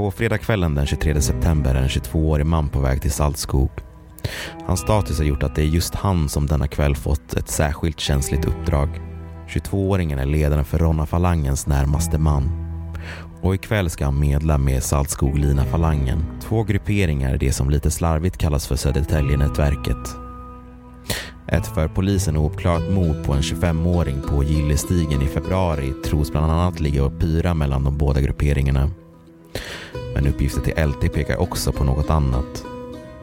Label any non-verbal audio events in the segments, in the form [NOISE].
På fredagskvällen den 23 september är en 22-årig man på väg till Saltskog. Hans status har gjort att det är just han som denna kväll fått ett särskilt känsligt uppdrag. 22-åringen är ledaren för Ronna-falangens närmaste man. Och ikväll ska han medla med Saltskog-Lina-falangen. Två grupperingar det som lite slarvigt kallas för Södertäljenätverket. Ett för polisen ouppklarat mord på en 25-åring på Gillestigen i februari tros bland annat ligga och pyra mellan de båda grupperingarna. Men uppgifter till LT pekar också på något annat.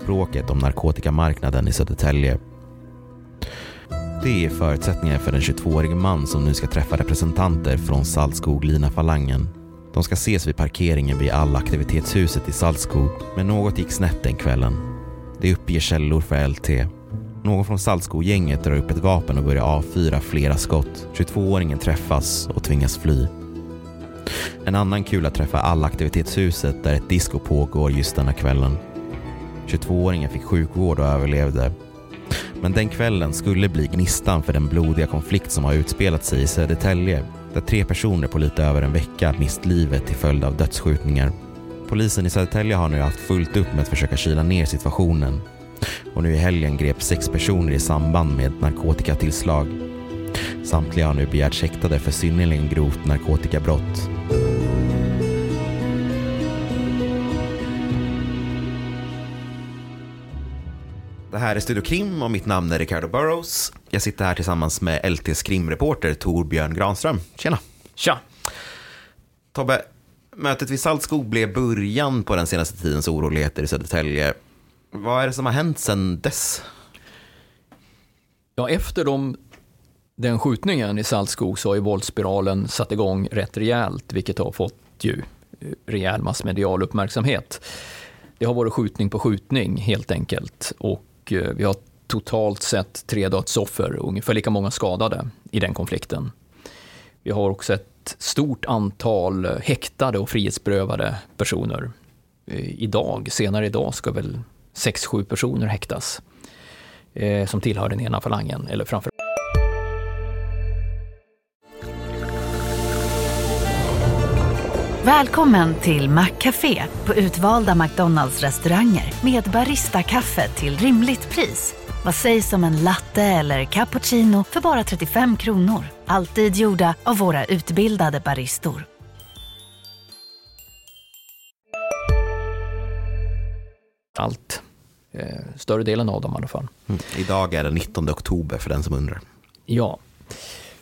Bråket om narkotikamarknaden i Södertälje. Det är förutsättningar för den 22-årige man som nu ska träffa representanter från Saltskog-Lina-falangen. De ska ses vid parkeringen vid Allaktivitetshuset i Saltskog, men något gick snett den kvällen. Det uppger källor för LT. Någon från Saltskog-gänget drar upp ett vapen och börjar avfyra flera skott. 22-åringen träffas och tvingas fly. En annan kula träffar Allaktivitetshuset där ett disco pågår just denna kvällen. 22-åringen fick sjukvård och överlevde. Men den kvällen skulle bli gnistan för den blodiga konflikt som har utspelat sig i Södertälje där tre personer på lite över en vecka mist livet till följd av dödsskjutningar. Polisen i Södertälje har nu haft fullt upp med att försöka kyla ner situationen och nu i helgen grep sex personer i samband med narkotikatillslag. Samtliga har nu begärts häktade för synnerligen grovt narkotikabrott. Här är Studio Krim och mitt namn är Ricardo Burrows. Jag sitter här tillsammans med LTs krimreporter Torbjörn Granström. Tjena! Tja! Tobbe, mötet vid Saltskog blev början på den senaste tidens oroligheter i Södertälje. Vad är det som har hänt sedan dess? Ja, efter de, den skjutningen i Saltskog så har ju våldsspiralen satt igång rätt rejält, vilket har fått ju eh, rejäl massmedial uppmärksamhet. Det har varit skjutning på skjutning helt enkelt och Eh, vi har totalt sett tre dödsoffer och ungefär lika många skadade i den konflikten. Vi har också ett stort antal häktade och frihetsberövade personer. Eh, idag, senare idag, ska väl sex, sju personer häktas eh, som tillhör den ena falangen. Eller framför Välkommen till Maccafé på utvalda McDonalds restauranger med Baristakaffe till rimligt pris. Vad sägs om en latte eller cappuccino för bara 35 kronor? Alltid gjorda av våra utbildade baristor. allt. Eh, större delen av dem i alla fall. Mm. Idag är det 19 oktober för den som undrar. Ja.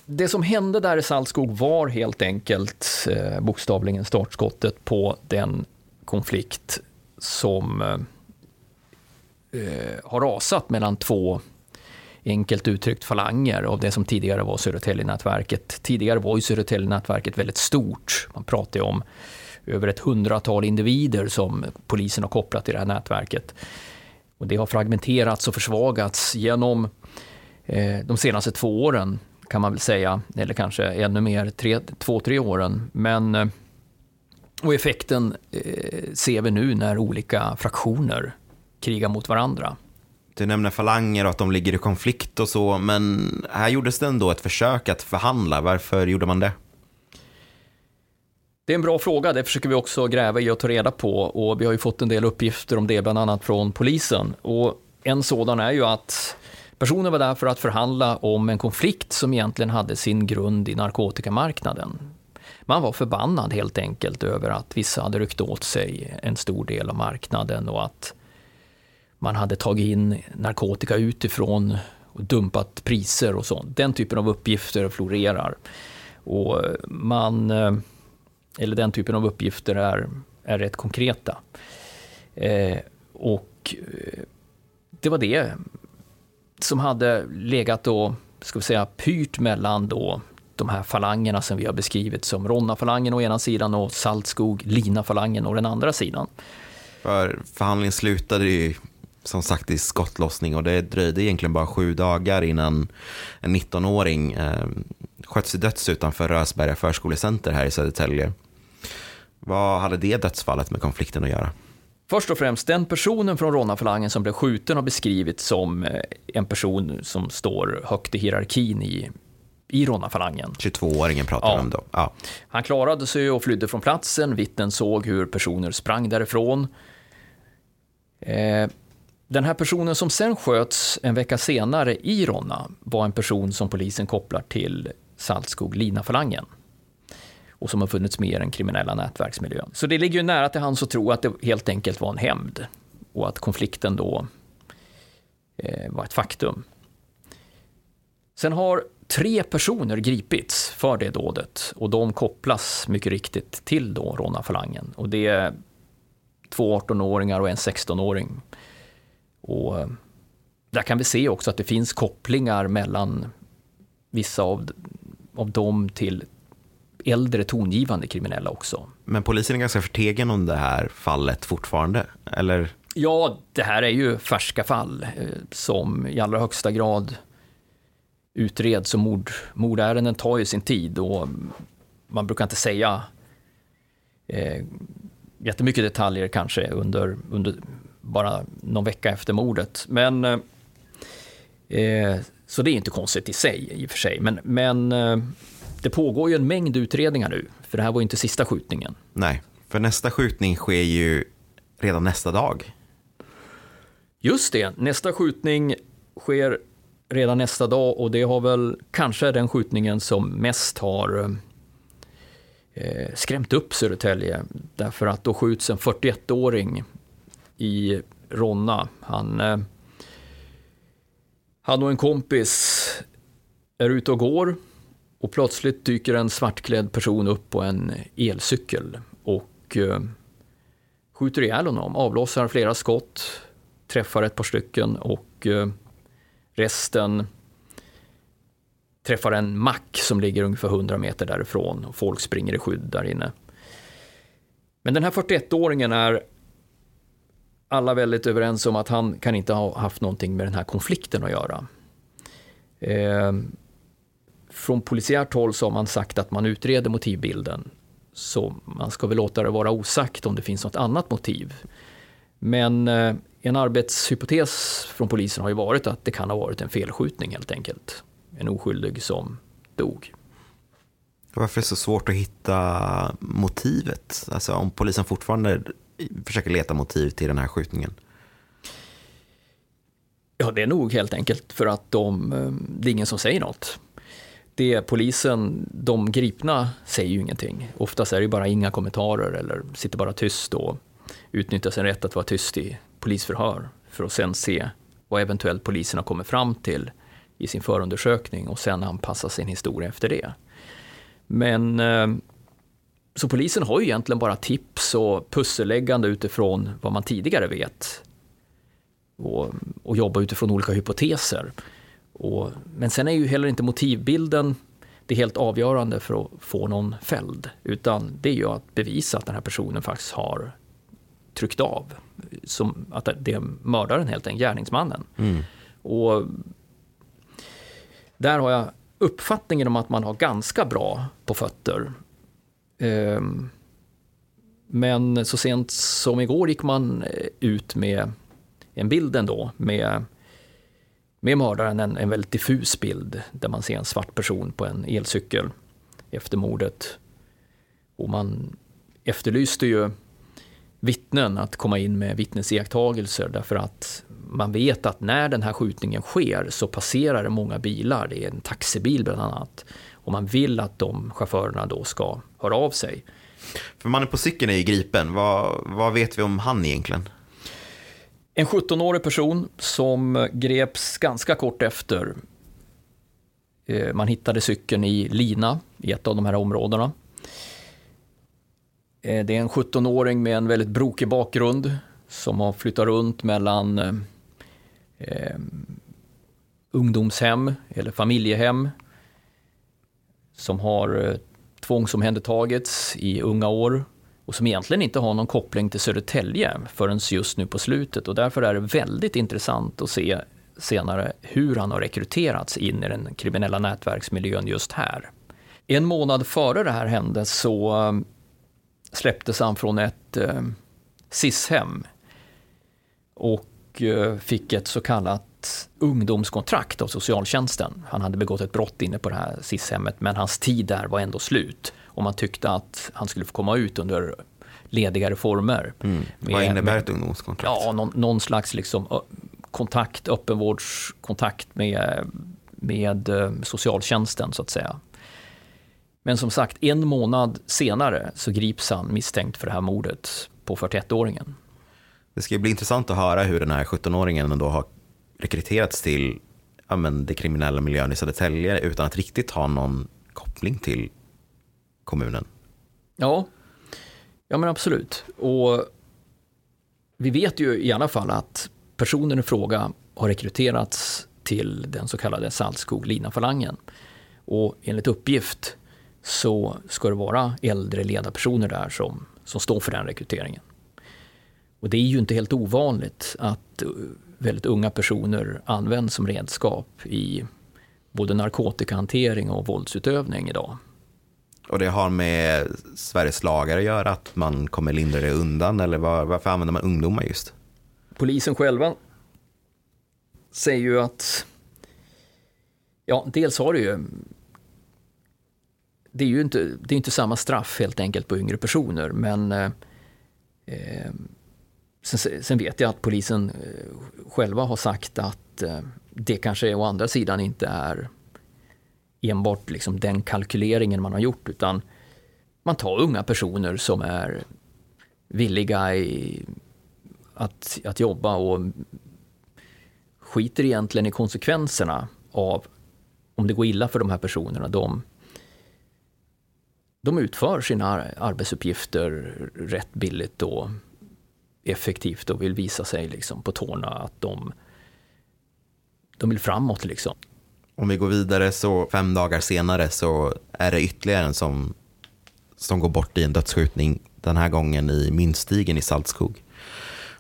Det som hände där i Saltskog var helt enkelt eh, bokstavligen startskottet på den konflikt som eh, eh, har rasat mellan två enkelt uttryckt falanger av det som tidigare var Södertäljenätverket. Tidigare var ju Södertäljenätverket väldigt stort. Man pratade om över ett hundratal individer som polisen har kopplat till det här nätverket. Och det har fragmenterats och försvagats genom eh, de senaste två åren kan man väl säga, eller kanske ännu mer, tre, två, tre åren. Men, eh, och effekten eh, ser vi nu när olika fraktioner krigar mot varandra. Du nämner falanger och att de ligger i konflikt och så, men här gjordes det ändå ett försök att förhandla. Varför gjorde man det? Det är en bra fråga, det försöker vi också gräva i och ta reda på och vi har ju fått en del uppgifter om det, bland annat från polisen. Och en sådan är ju att personen var där för att förhandla om en konflikt som egentligen hade sin grund i narkotikamarknaden. Man var förbannad helt enkelt över att vissa hade ryckt åt sig en stor del av marknaden och att man hade tagit in narkotika utifrån och dumpat priser och sånt. Den typen av uppgifter florerar. Och man eh, eller den typen av uppgifter är, är rätt konkreta. Eh, och eh, det var det som hade legat och, ska vi säga, pyrt mellan då de här falangerna som vi har beskrivit som Ronna-falangen å ena sidan och Saltskog-Lina-falangen å den andra sidan. För förhandlingen slutade ju som sagt i skottlossning och det dröjde egentligen bara sju dagar innan en 19-åring eh, sköts till döds utanför Rösberga förskolecenter här i Södertälje. Vad hade det dödsfallet med konflikten att göra? Först och främst, den personen från Ronna-falangen som blev skjuten har beskrivits som eh, en person som står högt i hierarkin i, i Ronna-falangen. 22-åringen pratar Ja. om då. Ja. Han klarade sig och flydde från platsen. Vittnen såg hur personer sprang därifrån. Eh, den här personen som sen sköts en vecka senare i Ronna var en person som polisen kopplar till Saltskog-Lina-falangen och som har funnits med i den kriminella nätverksmiljön. Så det ligger ju nära till hands att tro att det helt enkelt var en hämnd och att konflikten då eh, var ett faktum. Sen har tre personer gripits för det dådet och de kopplas mycket riktigt till då Ronna-falangen. Och det är två 18-åringar och en 16-åring. Och eh, där kan vi se också att det finns kopplingar mellan vissa av, av dem till äldre tongivande kriminella också. Men polisen är ganska förtegen om det här fallet fortfarande, eller? Ja, det här är ju färska fall eh, som i allra högsta grad utreds och mord, mordärenden tar ju sin tid och man brukar inte säga eh, jättemycket detaljer kanske under, under bara någon vecka efter mordet. Men eh, eh, så det är inte konstigt i sig i och för sig. Men, men eh, det pågår ju en mängd utredningar nu, för det här var ju inte sista skjutningen. Nej, för nästa skjutning sker ju redan nästa dag. Just det, nästa skjutning sker redan nästa dag och det har väl kanske den skjutningen som mest har eh, skrämt upp Södertälje. Därför att då skjuts en 41-åring i Ronna. Han, eh, han och en kompis är ute och går och plötsligt dyker en svartklädd person upp på en elcykel och eh, skjuter ihjäl honom, avlossar flera skott, träffar ett par stycken och eh, resten träffar en mack som ligger ungefär 100 meter därifrån och folk springer i skydd där inne. Men den här 41-åringen är alla väldigt överens om att han kan inte ha haft någonting med den här konflikten att göra. Eh, från polisiärt håll så har man sagt att man utreder motivbilden så man ska väl låta det vara osagt om det finns något annat motiv. Men eh, en arbetshypotes från polisen har ju varit att det kan ha varit en felskjutning helt enkelt. En oskyldig som dog. Varför är det så svårt att hitta motivet? Alltså om polisen fortfarande försöker leta motiv till den här skjutningen. Ja, det är nog helt enkelt för att de, eh, det är ingen som säger något. Det polisen, de gripna säger ju ingenting. Oftast är det ju bara inga kommentarer eller sitter bara tyst och utnyttjar sin rätt att vara tyst i polisförhör för att sen se vad eventuellt polisen har kommit fram till i sin förundersökning och sen anpassa sin historia efter det. Men eh, så polisen har ju egentligen bara tips och pusselläggande utifrån vad man tidigare vet och, och jobba utifrån olika hypoteser. Och, men sen är ju heller inte motivbilden det helt avgörande för att få någon fälld, utan det är ju att bevisa att den här personen faktiskt har tryckt av. Som att det är mördaren helt enkelt, gärningsmannen. Mm. Och där har jag uppfattningen om att man har ganska bra på fötter. Ehm, Men så sent som igår gick man ut med en bild ändå med, med mördaren, en, en väldigt diffus bild där man ser en svart person på en elcykel efter mordet. Och man efterlyste ju vittnen att komma in med vittnesiakttagelser därför att man vet att när den här skjutningen sker så passerar det många bilar, det är en taxibil bland annat. Och man vill att de chaufförerna då ska höra av sig. För mannen på cykeln är ju gripen. Vad, vad vet vi om han egentligen? En 17-årig person som greps ganska kort efter. Eh, man hittade cykeln i Lina, i ett av de här områdena. Eh, det är en 17-åring med en väldigt brokig bakgrund som har flyttat runt mellan eh, eh, ungdomshem eller familjehem. Som har eh, tvångsomhändertagits i unga år och som egentligen inte har någon koppling till Södertälje förrän just nu på slutet och därför är det väldigt intressant att se senare hur han har rekryterats in i den kriminella nätverksmiljön just här. En månad före det här hände så um, släpptes han från ett eh, SIS-hem och och eh, fick ett så kallat ungdomskontrakt av socialtjänsten. Han hade begått ett brott inne på det här SIS-hemmet men hans tid där var ändå slut och man tyckte att han skulle få komma ut under ledigare former. Mm. Vad innebär ett ungdomskontrakt? Ja, någon, någon slags liksom, kontakt, öppenvårdskontakt med, med socialtjänsten så att säga. Men som sagt, en månad senare så grips han misstänkt för det här mordet på 41-åringen. Det ska bli intressant att höra hur den här 17-åringen då har rekryterats till ja, men, det kriminella miljön i Södertälje utan att riktigt ha någon koppling till kommunen. Ja, ja men absolut. Och vi vet ju i alla fall att personen i fråga har rekryterats till den så kallade Saltskog-Lina-falangen. Och enligt uppgift så ska det vara äldre ledarpersoner där som, som står för den rekryteringen. Och det är ju inte helt ovanligt att väldigt unga personer används som redskap i både narkotikahantering och våldsutövning idag. Och det har med Sveriges lagar att göra, att man kommer lindra det undan eller var, varför använder man ungdomar just? Polisen själva säger ju att, ja dels har det ju det är ju inte, det är inte samma straff helt enkelt på yngre personer men eh, eh sen, sen, vet jag att polisen eh, själva har sagt att eh, det kanske å andra sidan inte är enbart liksom den kalkyleringen man har gjort utan man tar unga personer som är villiga i att, att jobba och skiter egentligen i konsekvenserna av om det går illa för de här personerna. De, de utför sina arbetsuppgifter rätt billigt och effektivt och vill visa sig liksom på tårna att de, de vill framåt. Liksom. Om vi går vidare så fem dagar senare så är det ytterligare en som, som går bort i en dödsskjutning. Den här gången i Mynstigen i Saltskog.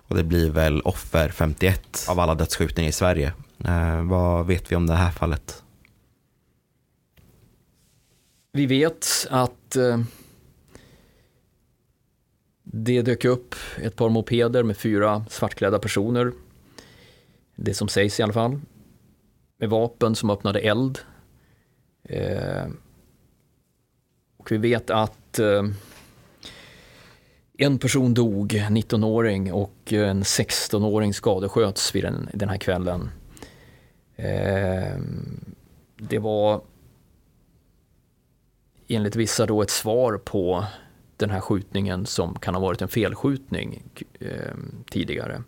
Och det blir väl offer 51 av alla dödsskjutningar i Sverige. Eh, vad vet vi om det här fallet? Vi vet att eh, det dök upp ett par mopeder med fyra svartklädda personer. Det som sägs i alla fall. Med vapen som öppnade eld. Eh, och vi vet att eh, en person dog, 19-åring, och eh, en 16-åring skadesköts vid den, den här kvällen. Eh, det var enligt vissa då ett svar på den här skjutningen som kan ha varit en felskjutning eh, tidigare.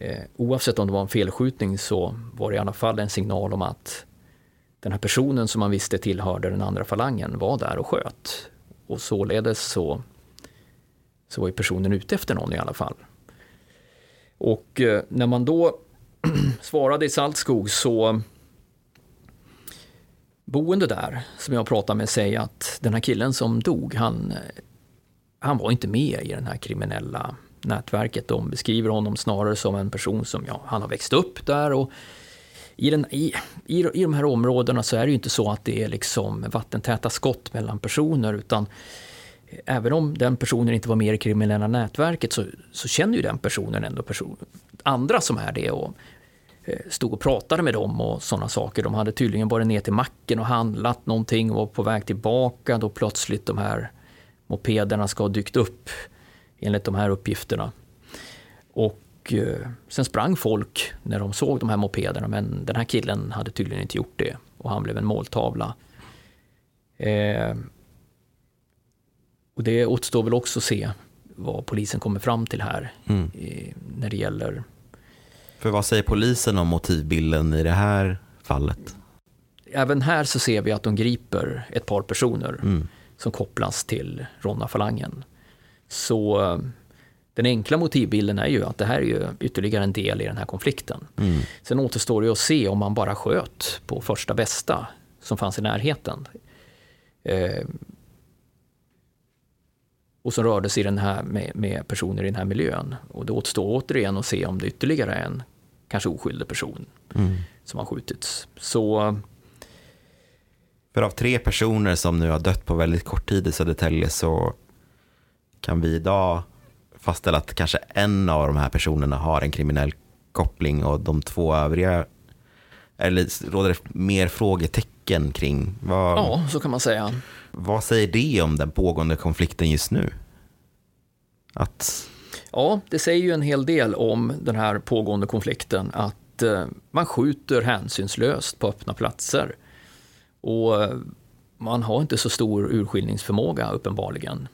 Eh, oavsett om det var en felskjutning så var det i alla fall en signal om att den här personen som man visste tillhörde den andra falangen var där och sköt. Och således så, så var ju personen ute efter någon i alla fall. Och eh, när man då [CLEARS THROAT] svarade i Saltskog så boende där som jag pratade med säger att den här killen som dog, han, han var inte med i den här kriminella nätverket. De beskriver honom snarare som en person som, ja, han har växt upp där och i, den, i, i, i de här områdena så är det ju inte så att det är liksom vattentäta skott mellan personer utan även om den personen inte var med i det kriminella nätverket så, så känner ju den personen ändå person, andra som är det och eh, stod och pratade med dem och sådana saker. De hade tydligen varit ner till macken och handlat någonting och var på väg tillbaka då plötsligt de här mopederna ska ha dykt upp enligt de här uppgifterna. Och eh, sen sprang folk när de såg de här mopederna men den här killen hade tydligen inte gjort det och han blev en måltavla. Eh, och det återstår väl också att se vad polisen kommer fram till här mm. eh, när det gäller för vad säger polisen om motivbilden i det här fallet? Även här så ser vi att de griper ett par personer mm. som kopplas till Ronna-falangen. Så eh, den enkla motivbilden är ju att det här är ju ytterligare en del i den här konflikten. Mm. Sen återstår det att se om man bara sköt på första bästa som fanns i närheten. Eh, och som rörde sig den här med, med, personer i den här miljön. Och det återstår återigen att se om det ytterligare är en kanske oskyldig person mm. som har skjutits. Så... För av tre personer som nu har dött på väldigt kort tid i Södertälje så kan vi idag fastställa att kanske en av de här personerna har en kriminell koppling och de två övriga, eller råder det mer frågetecken kring? Vad, Ja, så kan man säga. vad säger det om den pågående konflikten just nu? Att, Ja, det säger ju en hel del om den här pågående konflikten att eh, man skjuter hänsynslöst på öppna platser. Och eh, man har inte så stor urskiljningsförmåga uppenbarligen.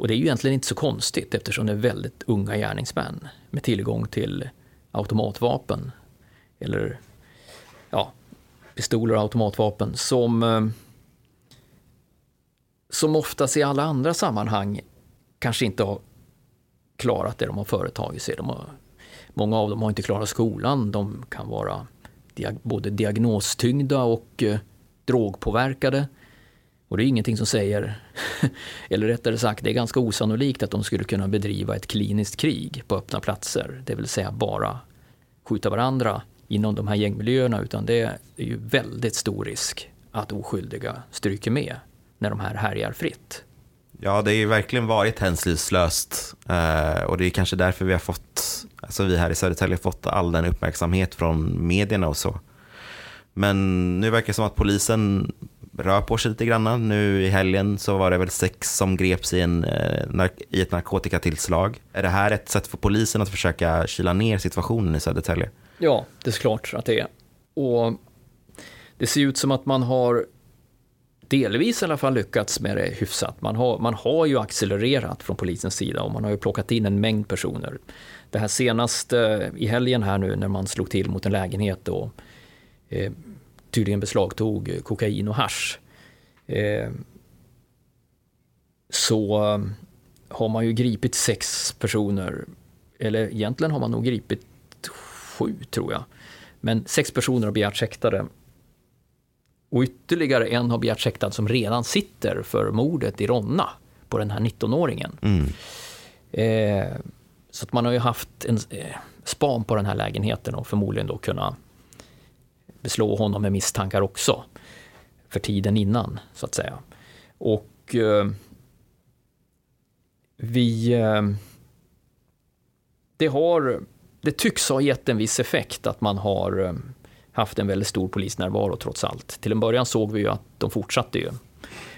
Och det är ju egentligen inte så konstigt eftersom det är väldigt unga gärningsmän med tillgång till automatvapen eller ja, pistoler och automatvapen som eh, som oftast i alla andra sammanhang kanske inte har klarat det de har företagit sig. De har, många av dem har inte klarat skolan. De kan vara diag, både diagnostyngda och eh, drogpåverkade. Och det är ingenting som säger, [LAUGHS] eller rättare sagt, det är ganska osannolikt att de skulle kunna bedriva ett kliniskt krig på öppna platser. Det vill säga bara skjuta varandra inom de här gängmiljöerna. Utan det är ju väldigt stor risk att oskyldiga stryker med när de här härjar fritt. ja, det har ju verkligen varit hänsynslöst eh, och det är kanske därför vi har fått, alltså vi här i Södertälje har fått all den uppmärksamhet från medierna och så. Men nu verkar det som att polisen rör på sig lite grann. Nu i helgen så var det väl sex som greps i, en, eh, i ett narkotikatillslag. Är det här ett sätt för polisen att försöka kyla ner situationen i Södertälje? Ja, det är klart att det är. Och det ser ut som att man har delvis i alla fall lyckats med det hyfsat. Man har, man har ju accelererat från polisens sida och man har ju plockat in en mängd personer. Det här senaste eh, i helgen här nu när man slog till mot en lägenhet och eh, tydligen beslagtog kokain och hasch. Eh, så eh, har man ju gripit sex personer, eller egentligen har man nog gripit sju tror jag. Men sex personer har begärts häktade. Och ytterligare en har begärts häktad som redan sitter för mordet i Ronna på den här 19-åringen. Mm. Eh, så att man har ju haft en eh, span på den här lägenheten och förmodligen då kunna beslå honom med misstankar också. För tiden innan, så att säga. Och eh, vi... Eh, det har... Det tycks ha gett en viss effekt att man har eh, haft en väldigt stor polisnärvaro trots allt. Till en början såg vi ju att de fortsatte ju.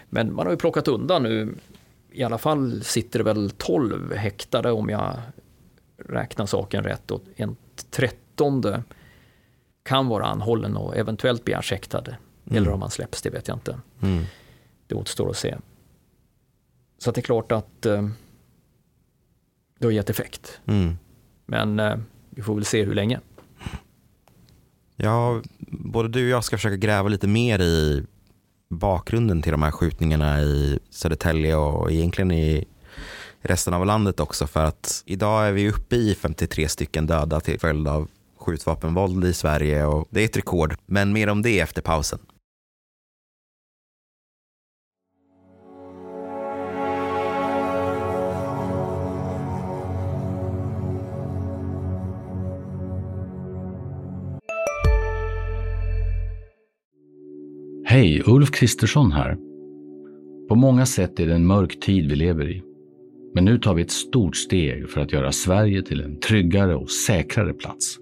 Men man har ju plockat undan nu. I alla fall sitter det väl 12 häktade om jag räknar saken rätt. Och en trettonde kan vara anhållen och eventuellt begärs häktad. Eller om han släpps, det vet jag inte. Mm. Det återstår att se. Så det är klart att eh, det har gett effekt. Mm. Men eh, vi får väl se hur länge. Ja, både du och jag ska försöka gräva lite mer i bakgrunden till de här skjutningarna i Södertälje och egentligen i resten av landet också för att idag är vi uppe i 53 stycken döda till följd av skjutvapenvåld i Sverige och det är ett rekord. Men mer om det efter pausen. Hej, Ulf Kristersson här. På många sätt är det en mörk tid vi lever i. Men nu tar vi ett stort steg för att göra Sverige till en tryggare och säkrare plats.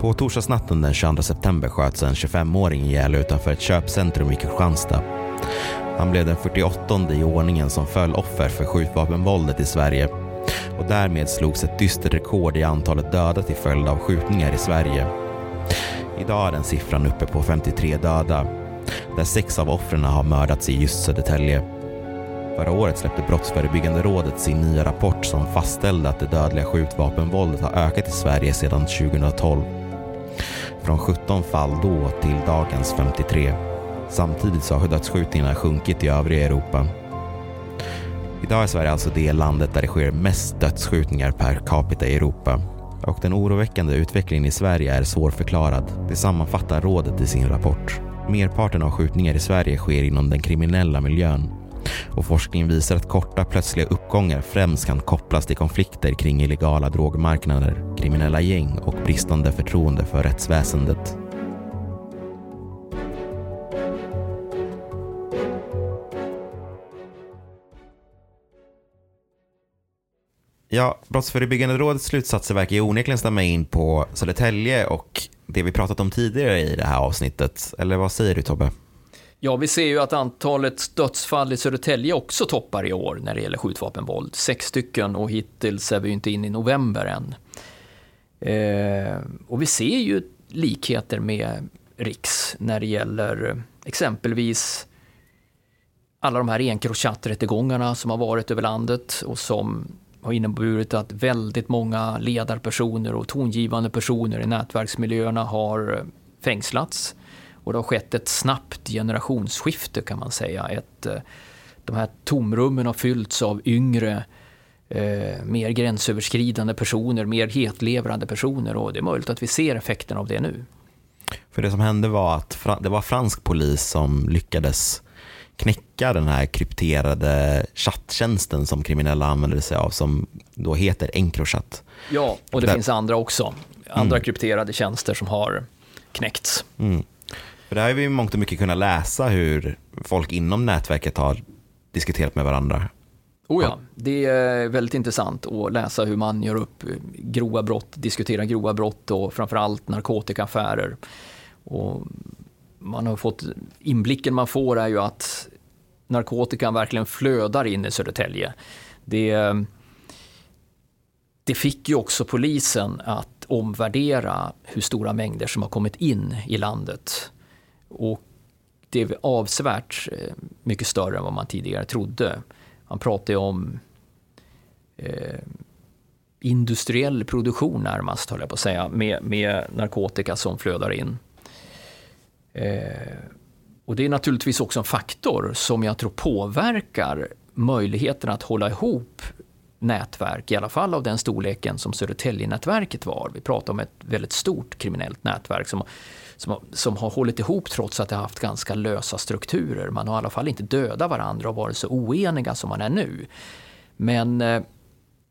På torsdagsnatten den 22 september sköts en 25-åring ihjäl utanför ett köpcentrum i Kristianstad. Han blev den 48 i ordningen som föll offer för skjutvapenvåldet i Sverige och därmed slogs ett dystert rekord i antalet döda till följd av skjutningar i Sverige. Idag är den siffran uppe på 53 döda, där sex av offren har mördats i just Södertälje. Förra året släppte Brottsförebyggande rådet sin nya rapport som fastställde att det dödliga skjutvapenvåldet har ökat i Sverige sedan 2012. Från 17 fall då till dagens 53. Samtidigt så har dödsskjutningarna sjunkit i övriga Europa. Idag är Sverige alltså det landet där det sker mest dödsskjutningar per capita i Europa. Och den oroväckande utvecklingen i Sverige är svårförklarad. Det sammanfattar rådet i sin rapport. Merparten av skjutningar i Sverige sker inom den kriminella miljön. Och forskning visar att korta plötsliga uppgångar främst kan kopplas till konflikter kring illegala drogmarknader, kriminella gäng och bristande förtroende för rättsväsendet. Ja, Brottsförebyggande rådets slutsatser verkar ju onekligen stämma in på Södertälje och det vi pratat om tidigare i det här avsnittet. Eller vad säger du Tobbe? Ja, vi ser ju att antalet dödsfall i Södertälje också toppar i år när det gäller skjutvapenvåld. Sex stycken och hittills är vi inte inne i november än. Eh, och vi ser ju likheter med Riks när det gäller exempelvis alla de här Encrochat-rättegångarna som har varit över landet och som har inneburit att väldigt många ledarpersoner och tongivande personer i nätverksmiljöerna har fängslats. Och det har skett ett snabbt generationsskifte kan man säga. Ett, eh, de här tomrummen har fyllts av yngre, eh, mer gränsöverskridande personer, mer hetlevrande personer och det är möjligt att vi ser effekten av det nu. För det som hände var att det var fransk polis som lyckades knäcka den här krypterade chatttjänsten som kriminella använder sig av som då heter Encrochat. Ja, och det Där... finns andra också. Andra mm. krypterade tjänster som har knäckts. Mm. För där har vi i mångt och mycket kunnat läsa hur folk inom nätverket har diskuterat med varandra. Oh ja, det är väldigt intressant att läsa hur man gör upp grova brott, diskuterar grova brott och framförallt narkotikaaffärer. Och man har fått, inblicken man får är ju att narkotikan verkligen flödar in i Södertälje. Det, det fick ju också polisen att omvärdera hur stora mängder som har kommit in i landet. Och det är avsevärt eh, mycket större än vad man tidigare trodde. Man pratar ju om eh, industriell produktion närmast, höll jag på att säga, med, med narkotika som flödar in. Eh, och det är naturligtvis också en faktor som jag tror påverkar möjligheten att hålla ihop nätverk, i alla fall av den storleken som Södertälje-nätverket var. Vi pratar om ett väldigt stort kriminellt nätverk som, som, som har hållit ihop trots att det har haft ganska lösa strukturer. Man har i alla fall inte dödat varandra och varit så oeniga som man är nu. Men eh,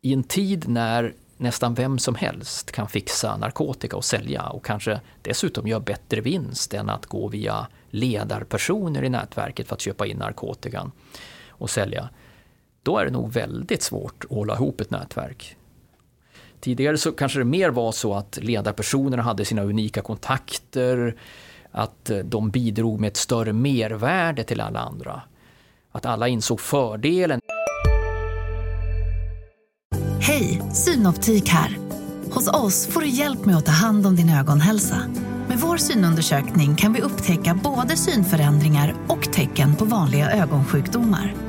i en tid när nästan vem som helst kan fixa narkotika och sälja och kanske dessutom göra bättre vinst än att gå via ledarpersoner i nätverket för att köpa in narkotikan och sälja. Då är det nog väldigt svårt att hålla ihop ett nätverk. Tidigare så kanske det mer var så att ledarpersonerna hade sina unika kontakter, att eh, de bidrog med ett större mervärde till alla andra. Att alla insåg fördelen. Hej, Synoptik här. Hos oss får du hjälp med att ta hand om din ögonhälsa. Med vår synundersökning kan vi upptäcka både synförändringar och tecken på vanliga ögonsjukdomar.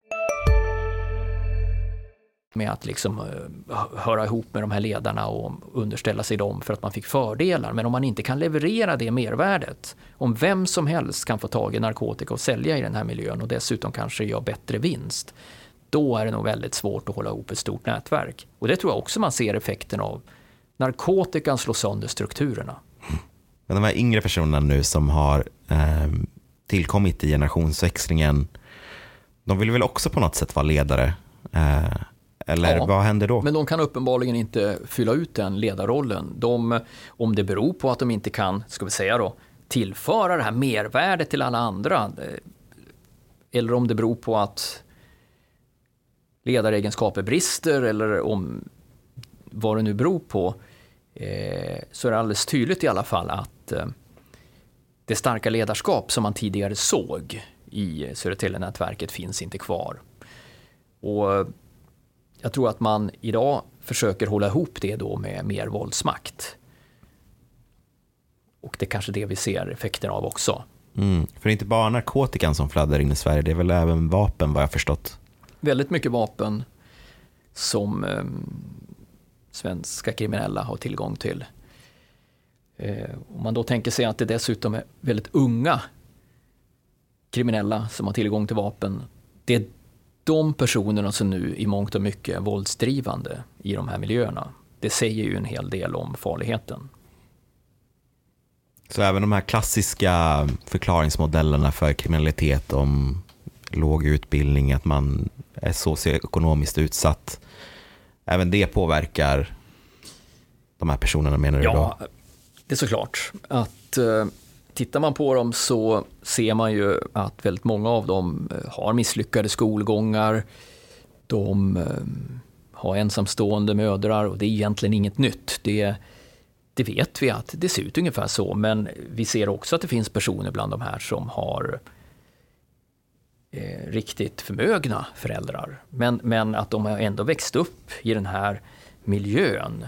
med att liksom eh, höra ihop med de här ledarna och underställa sig dem för att man fick fördelar. Men om man inte kan leverera det mervärdet, om vem som helst kan få tag i narkotika och sälja i den här miljön och dessutom kanske göra bättre vinst, då är det nog väldigt svårt att hålla ihop ett stort nätverk. Och det tror jag också man ser effekten av. Narkotikan slår sönder strukturerna. Men de här yngre personerna nu som har eh, tillkommit i generationsväxlingen, de vill väl också på något sätt vara ledare? Eh, eller ja, vad händer då? Men de kan uppenbarligen inte fylla ut den ledarrollen. De, om det beror på att de inte kan, ska vi säga då, tillföra det här mervärdet till alla andra. Eh, eller om det beror på att ledaregenskaper brister eller om vad det nu beror på. Eh, så är det alldeles tydligt i alla fall att eh, det starka ledarskap som man tidigare såg i Södertälje-nätverket finns inte kvar. Och jag tror att man idag försöker hålla ihop det då med mer våldsmakt. Och det är kanske det vi ser effekten av också. Mm. För det är inte bara narkotikan som flödar in i Sverige, det är väl även vapen vad jag förstått? Väldigt mycket vapen som eh, svenska kriminella har tillgång till. Eh, om man då tänker sig att det dessutom är väldigt unga kriminella som har tillgång till vapen. Det är de personerna som nu i mångt och mycket är våldsdrivande i de här miljöerna. Det säger ju en hel del om farligheten. Så även de här klassiska förklaringsmodellerna för kriminalitet om låg utbildning, att man är socioekonomiskt utsatt, även det påverkar de här personerna menar du ja, då? Det är såklart att eh, tittar man på dem så ser man ju att väldigt många av dem eh, har misslyckade skolgångar. De eh, har ensamstående mödrar och det är egentligen inget nytt. Det, det vet vi att det ser ut ungefär så, men vi ser också att det finns personer bland de här som har eh, riktigt förmögna föräldrar. Men, men att de har ändå växt upp i den här miljön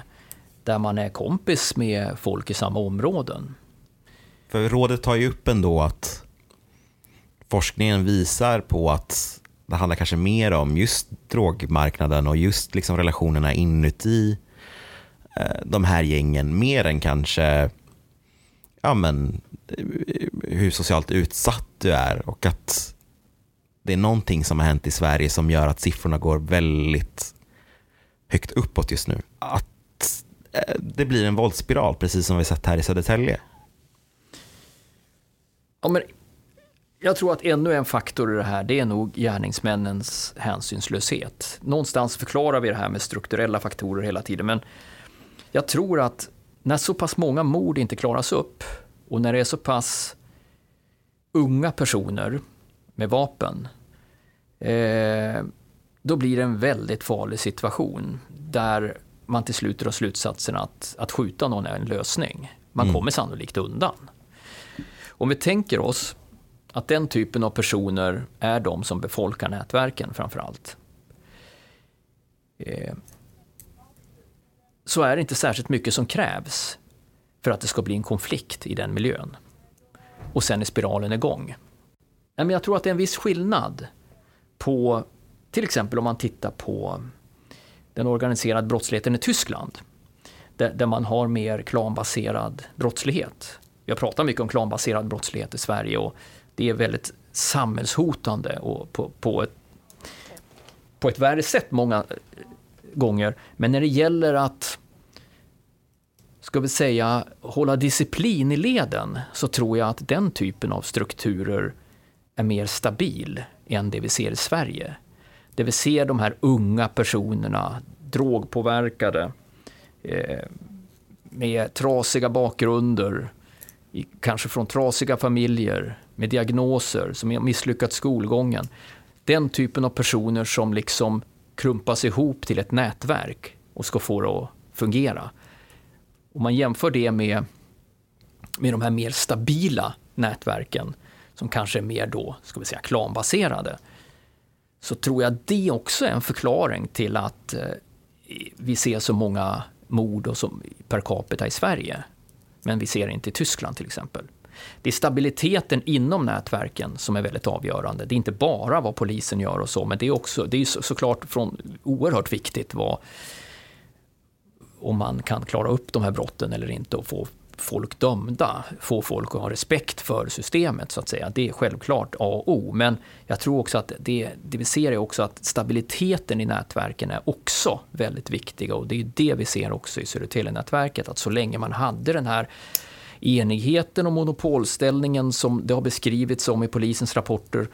där man är kompis med folk i samma områden. För rådet tar ju upp ändå att forskningen visar på att det handlar kanske mer om just drogmarknaden och just liksom relationerna inuti eh, de här gängen mer än kanske ja, men, eh, hur socialt utsatt du är och att det är någonting som har hänt i Sverige som gör att siffrorna går väldigt högt uppåt just nu. Att eh, det blir en våldsspiral, precis som vi sett här i Södertälje. Ja, men jag tror att ännu en faktor i det här, det är nog gärningsmännens hänsynslöshet. Någonstans förklarar vi det här med strukturella faktorer hela tiden, men jag tror att när så pass många mord inte klaras upp och när det är så pass unga personer med vapen, eh, då blir det en väldigt farlig situation där man till slut drar slutsatsen att, att skjuta någon är en lösning. Man mm. kommer sannolikt undan. Om vi tänker oss att den typen av personer är de som befolkar nätverken framför allt. Eh, så är det inte särskilt mycket som krävs för att det ska bli en konflikt i den miljön. Och sen är spiralen igång. Men jag tror att det är en viss skillnad på, till exempel om man tittar på den organiserade brottsligheten i Tyskland, där man har mer klanbaserad brottslighet. Vi har pratat mycket om klanbaserad brottslighet i Sverige och det är väldigt samhällshotande och på, på, ett, på ett värre sätt många gånger. Men när det gäller att ska vi säga, hålla disciplin i leden så tror jag att den typen av strukturer är mer stabil än det vi ser i Sverige. Det vi ser de här unga personerna, drogpåverkade, eh, med trasiga bakgrunder, kanske från trasiga familjer med diagnoser, som har misslyckats skolgången. Den typen av personer som liksom krumpas ihop till ett nätverk och ska få det att fungera. Om man jämför det med, med de här mer stabila nätverken som kanske är mer då, ska vi säga, klanbaserade, så tror jag det också är en förklaring till att eh, vi ser så många mord och som, per capita i Sverige. Men vi ser det inte i Tyskland till exempel. Det är stabiliteten inom nätverken som är väldigt avgörande. Det är inte bara vad polisen gör och så, men det är också, det är såklart från, oerhört viktigt vad, om man kan klara upp de här brotten eller inte och få folk dömda, få folk att ha respekt för systemet så att säga. Det är självklart A och O, men jag tror också att det, det vi ser är också att stabiliteten i nätverken är också väldigt viktiga och det är det vi ser också i Södertälje-nätverket, att så länge man hade den här enigheten och monopolställningen som det har beskrivits om i polisens rapporter,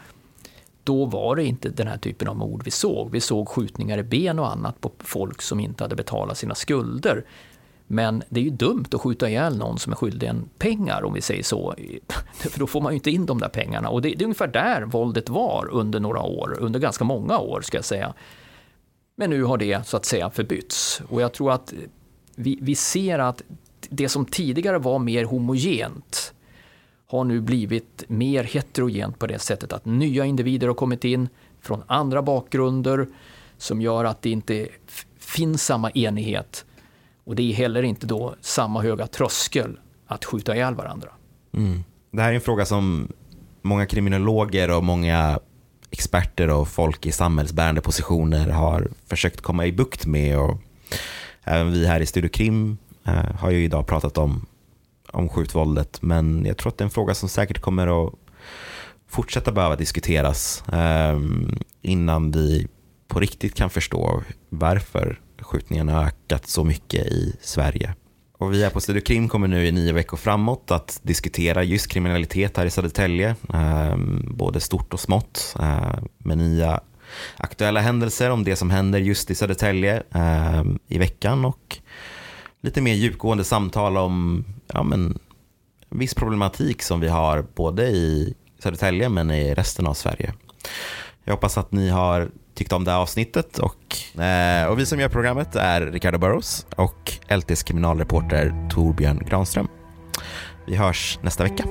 då var det inte den här typen av mord vi såg. Vi såg skjutningar i ben och annat på folk som inte hade betalat sina skulder. Men det är ju dumt att skjuta ihjäl någon som är skyldig en pengar om vi säger så. [LAUGHS] För då får man ju inte in de där pengarna. Och det, det är ungefär där våldet var under några år, under ganska många år ska jag säga. Men nu har det så att säga förbytts. Och jag tror att vi, vi ser att det som tidigare var mer homogent har nu blivit mer heterogent på det sättet att nya individer har kommit in från andra bakgrunder som gör att det inte finns samma enighet och det är heller inte då samma höga tröskel att skjuta ihjäl varandra. Mm. Det här är en fråga som många kriminologer och många experter och folk i samhällsbärande positioner har försökt komma i bukt med. Och även vi här i Studio Krim eh, har ju idag pratat om, om skjutvåldet, men jag tror att det är en fråga som säkert kommer att fortsätta behöva diskuteras eh, innan vi på riktigt kan förstå varför skjutningarna ökat så mycket i Sverige. Och vi här på Studio Krim kommer nu i nio veckor framåt att diskutera just kriminalitet här i Södertälje, eh, både stort och smått, eh, med nya aktuella händelser om det som händer just i Södertälje eh, i veckan och lite mer djupgående samtal om ja, men, viss problematik som vi har både i Södertälje men i resten av Sverige. Jag hoppas att ni har Tyckte om det här avsnittet och, eh, och vi som gör programmet är Ricardo Burrows och LTs kriminalreporter Torbjörn Granström. Vi hörs nästa vecka.